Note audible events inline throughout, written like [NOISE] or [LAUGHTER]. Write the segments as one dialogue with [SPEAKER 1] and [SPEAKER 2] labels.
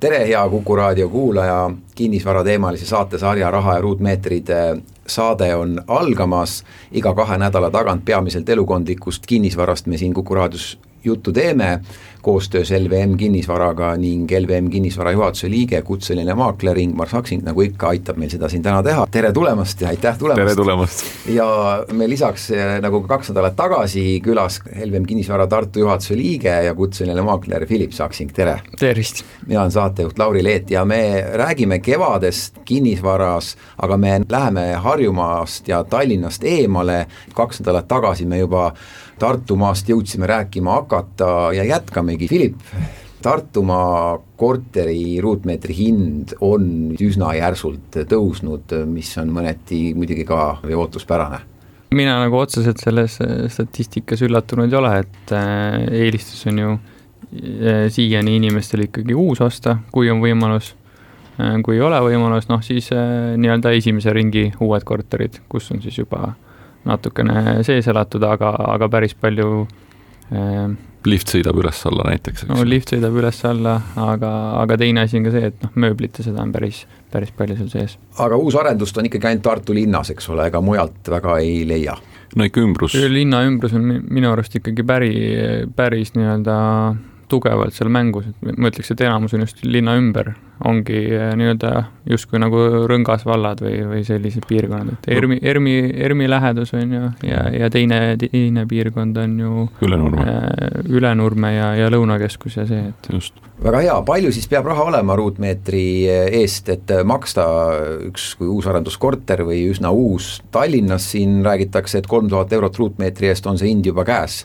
[SPEAKER 1] tere, hea Kuku raadio kuulaja, kinnisvarateemalise saatesarja Raha ja ruutmeetrid saade on algamas, iga kahe nädala tagant peamiselt elukondlikust kinnisvarast me siin Kuku raadios juttu teeme koostöös LVM Kinnisvaraga ning LVM Kinnisvara juhatuse liige, kutseline maakler Ingmar Saksing, nagu ikka, aitab meil seda siin täna teha, tere tulemast ja aitäh tulemast!
[SPEAKER 2] tere tulemast!
[SPEAKER 1] ja me lisaks, nagu ka kaks nädalat tagasi, külas LVM Kinnisvara Tartu juhatuse liige ja kutseline maakler Philip Saksing, tere!
[SPEAKER 3] tervist!
[SPEAKER 1] mina olen saatejuht Lauri Leet ja me räägime kevadest kinnisvaras, aga me läheme Harjumaast ja Tallinnast eemale, kaks nädalat tagasi me juba Tartumaast jõudsime rääkima hakata ja jätkamegi, Philip, Tartumaa korteri ruutmeetri hind on üsna järsult tõusnud, mis on mõneti muidugi ka ootuspärane
[SPEAKER 3] mina nagu otseselt selles statistikas üllatunud ei ole, et äh, eelistus on ju äh, siiani inimestel ikkagi uus osta, kui on võimalus. Äh, kui ei ole võimalus, noh siis nii-öelda esimese ringi uued korterid, kus on siis juba natukene sees elatud, aga, aga päris palju
[SPEAKER 2] äh, lift sõidab üles-alla näiteks,
[SPEAKER 3] eks? no lift sõidab üles-alla, aga, aga teine asi on ka see, et noh, mööblit ja seda on päris, päris palju seal sees.
[SPEAKER 1] aga uusarendust on ikkagi ainult Tartu linnas, eks ole, ega mujalt väga ei leia?
[SPEAKER 2] no ikka ümbrus.
[SPEAKER 3] linna ümbrus on minu arust ikkagi päri, päris nii-öelda tugevalt seal mängus, et ma ütleks, et enamus on just linna ümber, ongi eh, nii-öelda justkui nagu rõngasvallad või, või sellised piirkonnad, et ERMi, ERMi, ERMi lähedus on ju ja, ja teine, teine piirkond on ju
[SPEAKER 2] Ülenurme,
[SPEAKER 3] äh, Ülenurme ja, ja Lõunakeskus ja see, et
[SPEAKER 2] just.
[SPEAKER 1] väga hea, palju siis peab raha olema ruutmeetri eest, et maksta üks kui uusarenduskorter või üsna uus, Tallinnas? Siin räägitakse, et kolm tuhat eurot ruutmeetri eest on see hind juba käes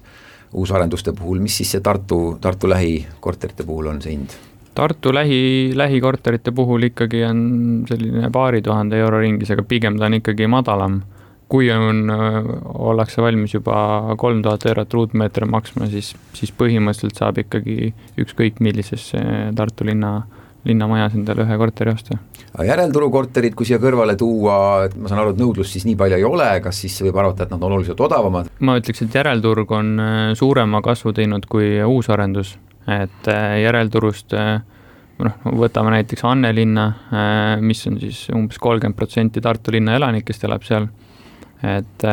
[SPEAKER 1] uusarenduste puhul, mis siis see Tartu, Tartu lähikorterite puhul on see hind?
[SPEAKER 3] Tartu lähi, lähikorterite puhul ikkagi on selline paari tuhande euro ringis, aga pigem ta on ikkagi madalam. kui on, ollakse valmis juba kolm tuhat eurot ruutmeeter maksma, siis, siis põhimõtteliselt saab ikkagi ükskõik millisesse Tartu linna linnamajas endale ühe korteri osta.
[SPEAKER 1] aga järelturukorterid, kui siia kõrvale tuua, et ma saan aru, et nõudlust siis nii palju ei ole, kas siis võib arvata, et nad on oluliselt odavamad?
[SPEAKER 3] ma ütleks, et järelturg on äh, suurema kasvu teinud kui uusarendus, et äh, järelturust äh, noh, võtame näiteks Annelinna, mis on siis umbes kolmkümmend protsenti Tartu linna elanikest elab seal, et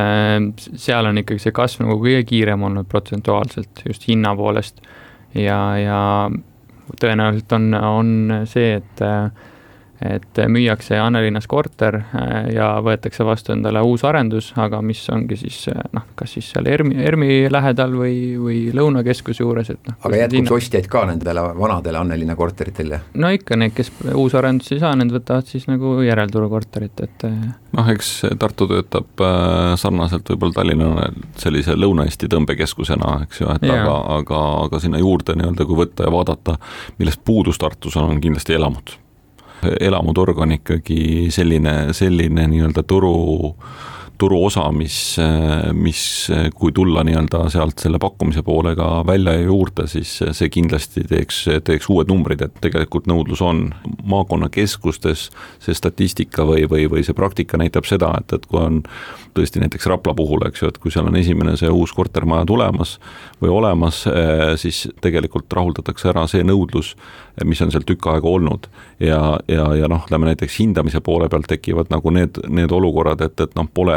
[SPEAKER 3] seal on ikkagi see kasv nagu kõige kiirem olnud protsentuaalselt just hinna poolest ja, ja tõenäoliselt on, on see, et et müüakse Annelinnas korter äh, ja võetakse vastu endale uus arendus, aga mis ongi siis äh, noh, kas siis seal ERMi, ERMi lähedal või, või Lõunakeskuse juures, et noh.
[SPEAKER 1] aga jätkub hinna... ostjaid ka nendele vanadele Annelinna korteritele?
[SPEAKER 3] no ikka, need, kes uusarendusi ei saa, need võtavad siis nagu järelturu korterit, et äh,
[SPEAKER 2] noh, eks Tartu töötab sarnaselt võib-olla Tallinna sellise Lõuna-Eesti tõmbekeskusena, eks ju, et ja. aga, aga, aga sinna juurde nii-öelda, kui võtta ja vaadata, millest puudus Tartus on, on kindlasti elamud elamuturg on ikkagi selline, selline nii-öelda turu turuosa, mis, mis kui tulla nii-öelda sealt selle pakkumise poolega välja ja juurde, siis see kindlasti teeks, teeks uued numbrid, et tegelikult nõudlus on. maakonnakeskustes see statistika või, või, või see praktika näitab seda, et, et kui on tõesti näiteks Rapla puhul, eks ju, et kui seal on esimene see uus kortermaja tulemas või olemas, siis tegelikult rahuldatakse ära see nõudlus, mis on seal tükk aega olnud. ja, ja, ja noh, ütleme näiteks hindamise poole pealt tekivad nagu need, need olukorrad, et, et noh, pole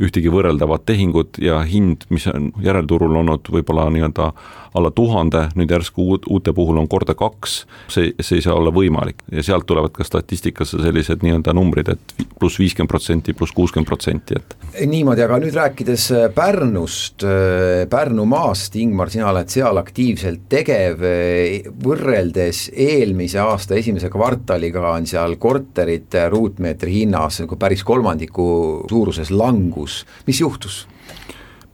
[SPEAKER 2] ühtegi võrreldavat tehingut ja hind, mis on järelturul olnud võib-olla nii-öelda alla tuhande, nüüd järsku uut, uute puhul on korda kaks, see, see ei saa olla võimalik ja sealt tulevad ka statistikasse sellised nii-öelda numbrid, et pluss viiskümmend protsenti, pluss kuuskümmend protsenti, et.
[SPEAKER 1] niimoodi, aga nüüd rääkides äh, Pärnust, äh, Pärnumaast, Ingmar, sina oled seal aktiivselt tegev, äh, võrreldes eelmise aasta esimese kvartaliga on seal korterite ruutmeetri hinnas nagu päris kolmandiku suuruses langus, mis juhtus?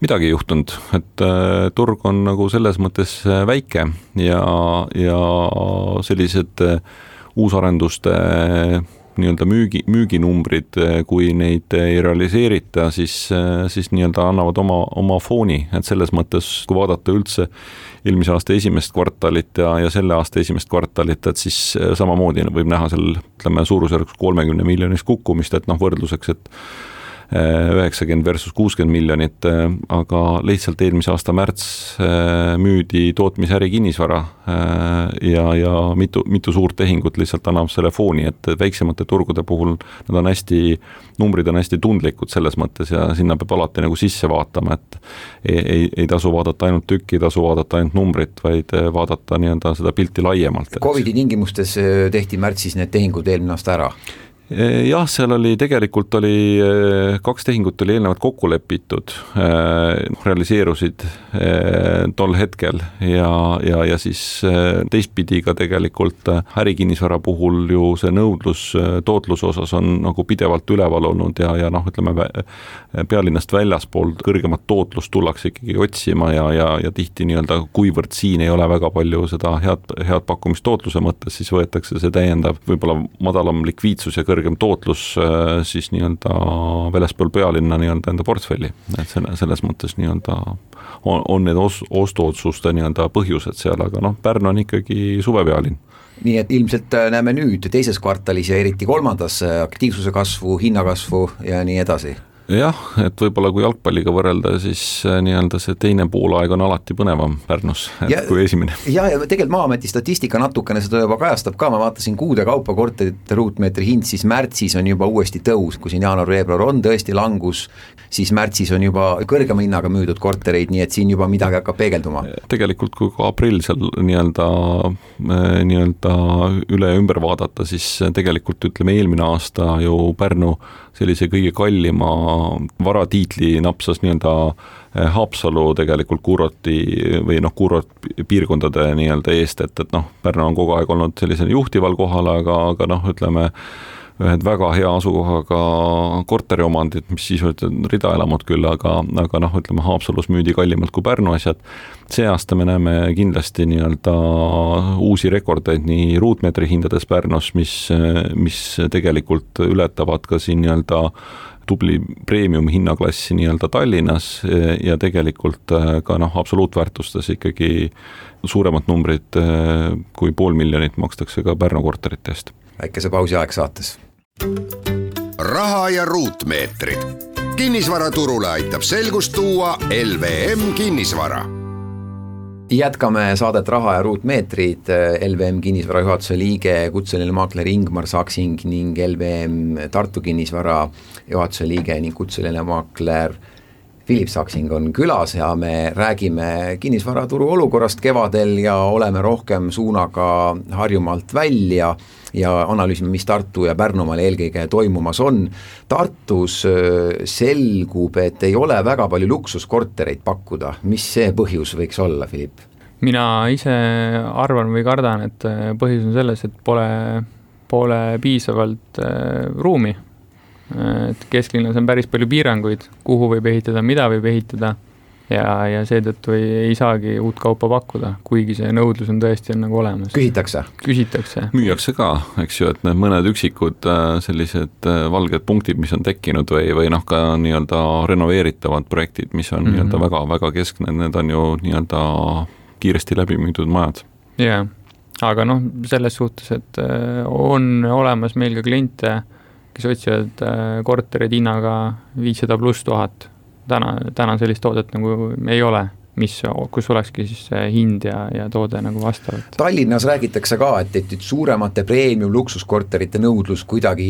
[SPEAKER 2] midagi ei juhtunud, et äh, turg on nagu selles mõttes äh, väike ja, ja sellised äh, uusarenduste nii-öelda müügi, müüginumbrid, kui neid ei realiseerita, siis, siis nii-öelda annavad oma, oma fooni, et selles mõttes, kui vaadata üldse eelmise aasta esimest kvartalit ja, ja selle aasta esimest kvartalit, et siis samamoodi võib näha seal ütleme, suurusjärgus kolmekümne miljonist kukkumist, et noh, võrdluseks, et üheksakümmend versus kuuskümmend miljonit, aga lihtsalt eelmise aasta märts äh, müüdi tootmisäri kinnisvara äh, ja, ja mitu, mitu suurt tehingut lihtsalt annab selle fooni, et väiksemate turgude puhul nad on hästi, numbrid on hästi tundlikud selles mõttes ja sinna peab alati nagu sisse vaatama, et ei, ei, ei tasu vaadata ainult tükki, ei tasu vaadata ainult numbrit, vaid vaadata nii-öelda seda pilti laiemalt.
[SPEAKER 1] Covidi tingimustes tehti märtsis need tehingud eelmine aasta ära
[SPEAKER 2] jah, seal oli, tegelikult oli kaks tehingut oli eelnevalt kokku lepitud, realiseerusid tol hetkel ja, ja, ja siis teistpidi ka tegelikult ärikinnisvara puhul ju see nõudlus tootluse osas on nagu pidevalt üleval olnud ja, ja noh, ütleme pealinnast väljaspool kõrgemat tootlust tullakse ikkagi otsima ja, ja, ja tihti nii-öelda, kuivõrd siin ei ole väga palju seda head, head pakkumist tootluse mõttes, siis võetakse see täiendav võib-olla madalam likviidsus ja kõrgem kõrgem tootlus äh, siis nii-öelda väljaspool pealinna nii-öelda enda portfelli, et selle, selles mõttes nii-öelda on, on need os-, ostuotsuste nii-öelda põhjused seal, aga noh, Pärnu on ikkagi suvepealinn.
[SPEAKER 1] Nii et ilmselt äh, näeme nüüd teises kvartalis ja eriti kolmandas äh, aktiivsuse kasvu, hinnakasvu ja nii edasi
[SPEAKER 2] jah, et võib-olla kui jalgpalliga võrrelda, siis äh, nii-öelda see teine poolaeg on alati põnevam Pärnus ja, kui esimene. [LAUGHS]
[SPEAKER 1] ja, ja tegelikult Maa-ameti statistika natukene seda juba kajastab ka, ma vaatasin kuude kaupa korterite ruutmeetri hind, siis märtsis on juba uuesti tõus, kui siin jaanuar-veebruar on tõesti langus, siis märtsis on juba kõrgema hinnaga müüdud kortereid, nii et siin juba midagi hakkab peegelduma.
[SPEAKER 2] tegelikult kui ka aprill seal nii-öelda, äh, nii-öelda üle ja ümber vaadata, siis tegelikult ütleme, eelmine aasta ju Pärnu sellise kõige kallima varatiitli napsas nii-öelda eh, Haapsalu tegelikult kuurorti või noh, kuurortpiirkondade nii-öelda eest, et, et noh, Pärnu on kogu aeg olnud sellisel juhtival kohal, aga, aga noh, ütleme ühed väga hea asukohaga korteriomandid, mis sisuliselt on ridaelamud küll, aga, aga noh, ütleme Haapsalus müüdi kallimalt kui Pärnu asjad. see aasta me näeme kindlasti nii-öelda uusi rekordeid nii ruutmeetri hindades Pärnus, mis, mis tegelikult ületavad ka siin nii-öelda tubli premium hinnaklassi nii-öelda Tallinnas ja tegelikult ka noh, absoluutväärtustes ikkagi suuremad numbrid kui pool miljonit makstakse ka Pärnu korterite eest.
[SPEAKER 1] väikese pausi aeg saates
[SPEAKER 4] raha ja ruutmeetrid. kinnisvaraturule aitab selgust tuua LVM kinnisvara.
[SPEAKER 1] Jätkame saadet Raha ja ruutmeetrid, LVM kinnisvara juhatuse liige, kutseline maakler Ingmar Saksing ning LVM Tartu kinnisvara juhatuse liige ning kutseline maakler Philip Saksing on külas ja me räägime kinnisvaraturu olukorrast kevadel ja oleme rohkem suunaga Harjumaalt välja ja analüüsime, mis Tartu ja Pärnumaal eelkõige toimumas on. Tartus selgub, et ei ole väga palju luksuskortereid pakkuda, mis see põhjus võiks olla, Philipp?
[SPEAKER 3] mina ise arvan või kardan, et põhjus on selles, et pole, pole piisavalt ruumi. et kesklinnas on päris palju piiranguid, kuhu võib ehitada, mida võib ehitada ja, ja seetõttu ei, ei saagi uut kaupa pakkuda, kuigi see nõudlus on tõesti on nagu olemas.
[SPEAKER 1] küsitakse?
[SPEAKER 3] küsitakse.
[SPEAKER 2] müüakse ka, eks ju, et need mõned üksikud äh, sellised äh, valged punktid, mis on tekkinud või, või noh, ka nii-öelda renoveeritavad projektid, mis on mm -hmm. nii-öelda väga, väga keskne, need on ju nii-öelda kiiresti läbi müüdud majad.
[SPEAKER 3] jaa yeah., aga noh, selles suhtes, et äh, on olemas meil ka kliente, kes otsivad kortereid hinnaga viissada pluss tuhat täna, täna sellist toodet nagu ei ole mis, kus olekski siis see hind ja, ja toode nagu vastav.
[SPEAKER 1] Tallinnas räägitakse ka, et, et suuremate premium luksuskorterite nõudlus kuidagi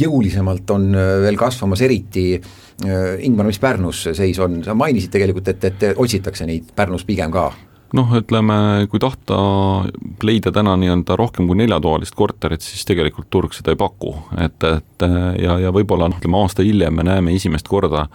[SPEAKER 1] jõulisemalt on äh, veel kasvamas, eriti äh, Ingmar, mis Pärnus seis on, sa mainisid tegelikult, et, et otsitakse neid Pärnus pigem ka
[SPEAKER 2] noh, ütleme, kui tahta leida täna nii-öelda rohkem kui neljatoalist korterit, siis tegelikult turg seda ei paku, et, et ja, ja võib-olla noh, ütleme aasta hiljem me näeme esimest korda,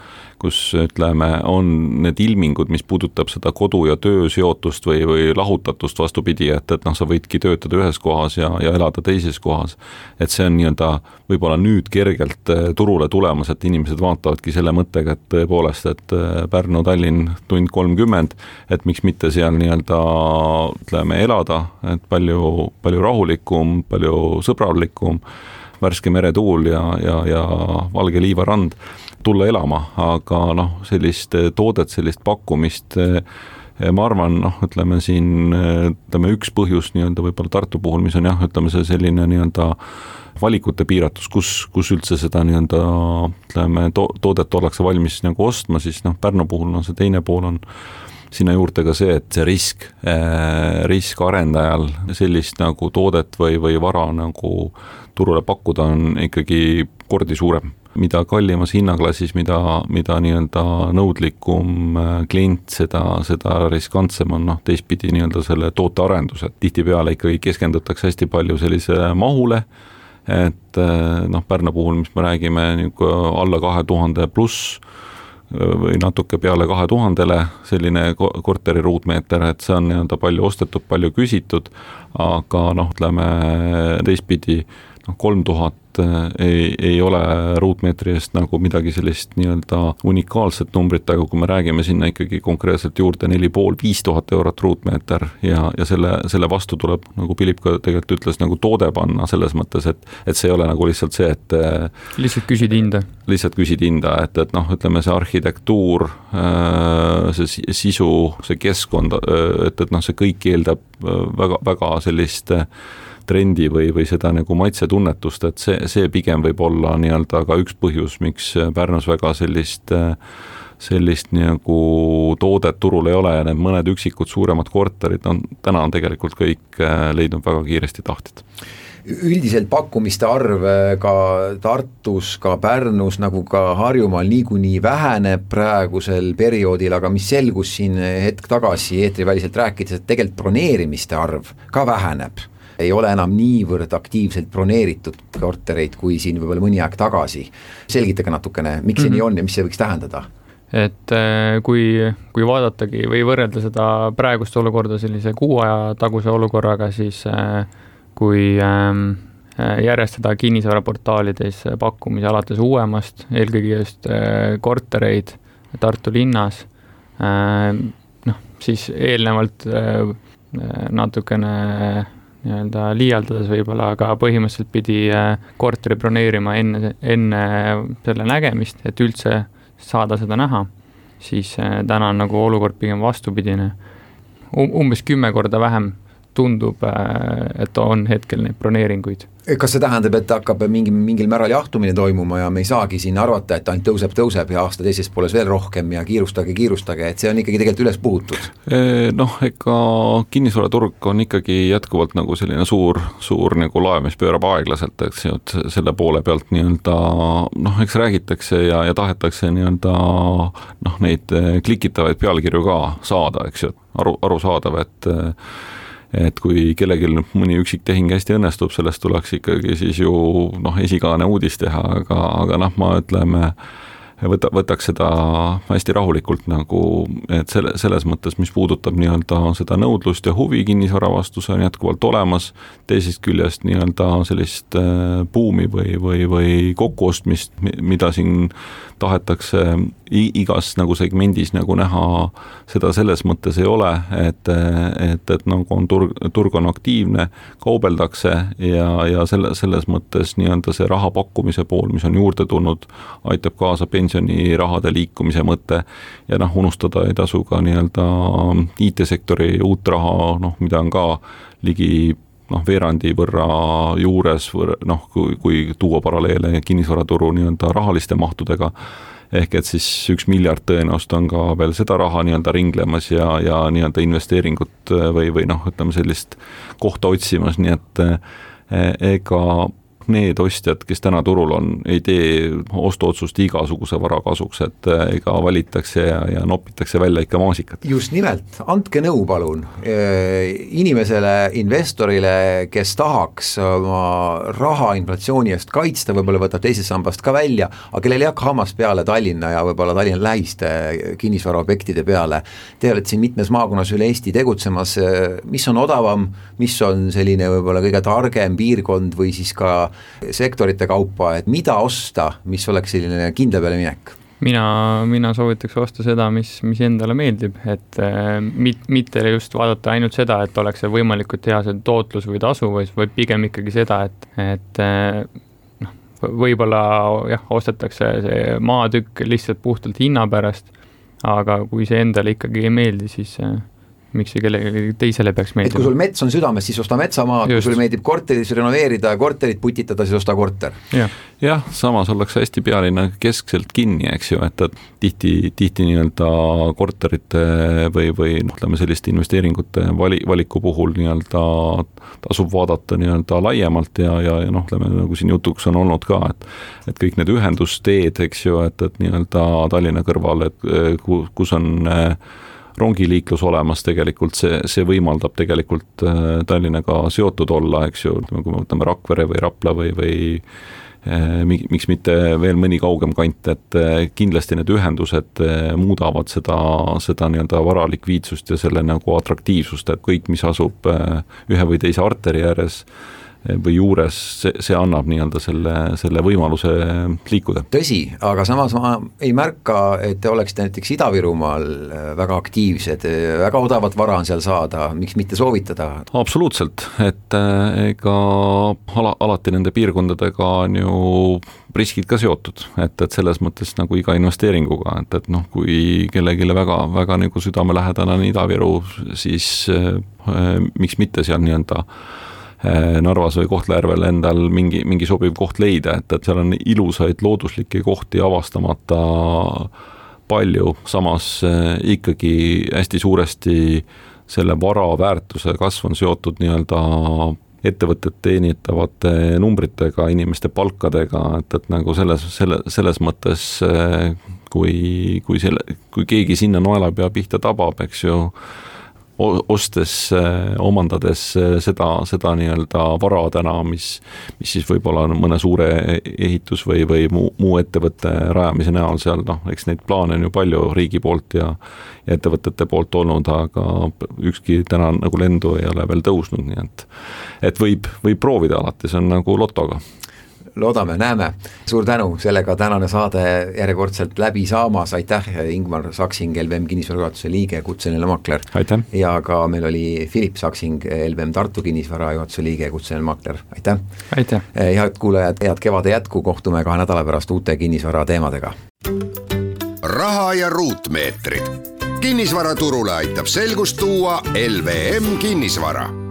[SPEAKER 2] kus ütleme, on need ilmingud, mis puudutab seda kodu ja töö seotust või, või lahutatust vastupidi, et, et noh, sa võidki töötada ühes kohas ja, ja elada teises kohas. et see on nii-öelda võib-olla nüüd kergelt eh, turule tulemas, et inimesed vaatavadki selle mõttega, et tõepoolest, et eh, Pärnu-Tallinn tund kolmkümmend, et miks mitte seal nii-öelda ütleme, elada, et palju, palju rahulikum, palju sõbralikum värske meretuul ja, ja, ja valge liivarand, tulla elama, aga noh, sellist toodet, sellist pakkumist ma arvan, noh, ütleme siin, ütleme üks põhjus nii-öelda võib-olla Tartu puhul, mis on jah, ütleme see selline nii-öelda valikute piiratus, kus, kus üldse seda nii-öelda ütleme to,, toodet ollakse valmis nagu ostma, siis noh, Pärnu puhul on no, see teine pool on sinna juurde ka see, et see risk eh,, risk arendajal sellist nagu toodet või, või vara nagu turule pakkuda on ikkagi kordi suurem. mida kallimas hinnaklassis, mida, mida nii-öelda nõudlikum eh, klient, seda, seda riskantsem on noh, teistpidi nii-öelda selle tootearendus, et tihtipeale ikkagi keskendutakse hästi palju sellisele mahule et eh, noh, Pärnu puhul, mis me räägime, niisugune alla kahe tuhande pluss või natuke peale kahe tuhandele selline korteri ruutmeeter, et see on nii-öelda palju ostetud, palju küsitud, aga noh, ütleme teistpidi noh, kolm tuhat äh, ei, ei ole ruutmeetri eest nagu midagi sellist nii-öelda unikaalset numbrit, aga kui me räägime sinna ikkagi konkreetselt juurde neli pool, viis tuhat eurot ruutmeeter ja, ja selle, selle vastu tuleb, nagu Philip ka tegelikult ütles, nagu toode panna selles mõttes, et et see ei ole nagu lihtsalt see, et äh,
[SPEAKER 3] lihtsalt küsid hinda?
[SPEAKER 2] lihtsalt küsid hinda, et, et noh, ütleme see arhitektuur, äh, see sisu, see keskkond, et, et noh, see kõik eeldab väga, väga sellist trendi või, või seda nagu maitsetunnetust, et see, see pigem võib olla nii-öelda ka üks põhjus, miks Pärnus väga sellist sellist nagu toodet turul ei ole ja need mõned üksikud suuremad korterid on, täna on tegelikult kõik äh, leidnud väga kiiresti tahtjad
[SPEAKER 1] üldiselt pakkumiste arv äh, ka Tartus, ka Pärnus nagu ka Harjumaal niikuinii väheneb praegusel perioodil, aga mis selgus siin hetk tagasi eetriväliselt rääkides, et tegelikult broneerimiste arv ka väheneb ei ole enam niivõrd aktiivselt broneeritud kortereid, kui siin võib-olla mõni aeg tagasi. selgitage natukene, miks see mm -hmm. nii on ja mis see võiks tähendada?
[SPEAKER 3] et äh, kui, kui vaadatagi või võrrelda seda praegust olukorda sellise kuu aja taguse olukorraga, siis äh, kui ähm, äh, järjestada kinnisvaraportaalides pakkumisi alates uuemast, eelkõige just kortereid Tartu linnas, noh, siis eelnevalt natukene nii-öelda liialdades võib-olla, aga põhimõtteliselt pidi äh, korteri broneerima enne, enne selle nägemist, et üldse saada seda näha, siis äh, täna on nagu olukord pigem vastupidine um,. umbes kümme korda vähem tundub, äh, et on hetkel neid broneeringuid
[SPEAKER 1] kas see tähendab, et hakkab mingi, mingil määral jahtumine toimuma ja me ei saagi siin arvata, et ainult tõuseb, tõuseb ja aasta teises pooles veel rohkem ja kiirustage, kiirustage, et see on ikkagi tegelikult üles puhutud?
[SPEAKER 2] Noh, ega kinnisvaraturg on ikkagi jätkuvalt nagu selline suur, suur nagu laev, mis pöörab aeglaselt, eks ju, et selle poole pealt nii-öelda noh, eks räägitakse ja, ja tahetakse nii-öelda noh, neid klikitavaid pealkirju ka saada, eks ju, aru, arusaadav, et et kui kellelgi mõni üksik tehing hästi õnnestub, sellest tuleks ikkagi siis ju noh, esikaane uudis teha, aga, aga noh, ma ütleme, võta, võtaks seda hästi rahulikult nagu, et selle, selles mõttes, mis puudutab nii-öelda seda nõudlust ja huvi kinnisvara vastu, see on jätkuvalt olemas, teisest küljest nii-öelda sellist äh, buumi või, või, või kokkuostmist, mida siin tahetakse igas nagu segmendis nagu näha, seda selles mõttes ei ole, et, et, et nagu on turg, turg on aktiivne, kaubeldakse ja, ja selle, selles mõttes nii-öelda see raha pakkumise pool, mis on juurde tulnud, aitab kaasa pensionirahade liikumise mõte ja noh, unustada ei tasu ka nii-öelda IT-sektori uut raha, noh, mida on ka ligi noh, veerandi võrra juures, noh, kui, kui tuua paralleele kinnisvaraturu nii-öelda rahaliste mahtudega, ehk et siis üks miljard tõenäoliselt on ka veel seda raha nii-öelda ringlemas ja, ja nii-öelda investeeringut või, või noh, ütleme sellist kohta otsimas, nii et eh, ega need ostjad, kes täna turul on, ei tee ostuotsust igasuguse vara kasuks, et äh, ega valitakse ja, ja nopitakse välja ikka maasikat.
[SPEAKER 1] just nimelt, andke nõu palun äh, inimesele, investorile, kes tahaks oma raha inflatsiooni eest kaitsta, võib-olla võtab teisest sambast ka välja, aga kellel ei hakka hammas peale Tallinna ja võib-olla Tallinna lähiste kinnisvaraobjektide peale. Te olete siin mitmes maakonnas üle Eesti tegutsemas, mis on odavam, mis on selline võib-olla kõige targem piirkond või siis ka sektorite kaupa, et mida osta, mis oleks selline kindla peale minek?
[SPEAKER 3] mina, mina soovitaks osta seda, mis, mis endale meeldib, et äh, mit-, mitte just vaadata ainult seda, et oleks see võimalikult hea see tootlus või tasu, vaid, pigem ikkagi seda, et, et äh, võib-olla jah, ostetakse see maatükk lihtsalt puhtalt hinna pärast, aga kui see endale ikkagi ei meeldi, siis miks see kellelegi teisele peaks meeldima.
[SPEAKER 1] et kui sul mets on südames, siis osta metsamaad, kui sulle meeldib korteris renoveerida ja korterit putitada, siis osta korter.
[SPEAKER 2] jah ja,, samas ollakse hästi pealinna keskselt kinni, eks ju, et, et tihti, tihti nii-öelda korterite või, või noh, ütleme selliste investeeringute vali, valiku puhul nii-öelda tasub vaadata nii-öelda laiemalt ja, ja, ja noh, ütleme nagu siin jutuks on olnud ka, et et kõik need ühendusteed, eks ju, et, et nii-öelda Tallinna kõrval, et kus on äh, rongiliiklus olemas, tegelikult see, see võimaldab tegelikult äh, Tallinnaga seotud olla, eks ju, ütleme, kui me võtame Rakvere või Rapla või, või äh, miks mitte veel mõni kaugem kant, et äh, kindlasti need ühendused muudavad seda, seda nii-öelda vara likviidsust ja selle nagu atraktiivsust, et kõik, mis asub ühe või teise arteri ääres, või juures, see, see annab nii-öelda selle, selle võimaluse liikuda.
[SPEAKER 1] tõsi, aga samas ma ei märka, et te oleksite näiteks Ida-Virumaal äh, väga aktiivsed, väga odavat vara on seal saada, miks mitte soovitada?
[SPEAKER 2] absoluutselt, et äh, ega ala, alati nende piirkondadega on ju riskid ka seotud, et, et selles mõttes nagu iga investeeringuga, et, et noh, kui kellelegi väga, väga nagu südamelähedane on Ida-Viru, siis äh, miks mitte seal nii-öelda Äh, Narvas või Kohtla-Järvel endal mingi, mingi sobiv koht leida, et, et seal on ilusaid looduslikke kohti avastamata palju, samas äh, ikkagi hästi suuresti selle vara väärtuse kasv on seotud nii-öelda ettevõtted teenitavate numbritega, inimeste palkadega, et, et nagu selles, selle, selles mõttes äh, kui, kui selle, kui keegi sinna naelapea pihta tabab, eks ju, ostes, äh, omandades äh, seda, seda nii-öelda vara täna, mis, mis siis võib-olla on mõne suure ehitus või, või muu, muu ettevõtte rajamise näol seal, noh, eks neid plaane on ju palju riigi poolt ja ja ettevõtete poolt olnud, aga ükski täna nagu lendu ei ole veel tõusnud, nii et et võib, võib proovida alati, see on nagu lotoga
[SPEAKER 1] loodame, näeme. suur tänu, sellega tänane saade järjekordselt läbi saamas, aitäh, Ingmar Saksing, LVM kinnisvara juhatuse liige, kutseline makler. ja ka meil oli Philip Saksing, LVM Tartu kinnisvara juhatuse liige, kutseline makler, aitäh.
[SPEAKER 3] aitäh.
[SPEAKER 1] head kuulajad, head kevade jätku, kohtume kahe nädala pärast uute kinnisvara teemadega.
[SPEAKER 4] raha ja ruutmeetrid. kinnisvaraturule aitab selgust tuua LVM kinnisvara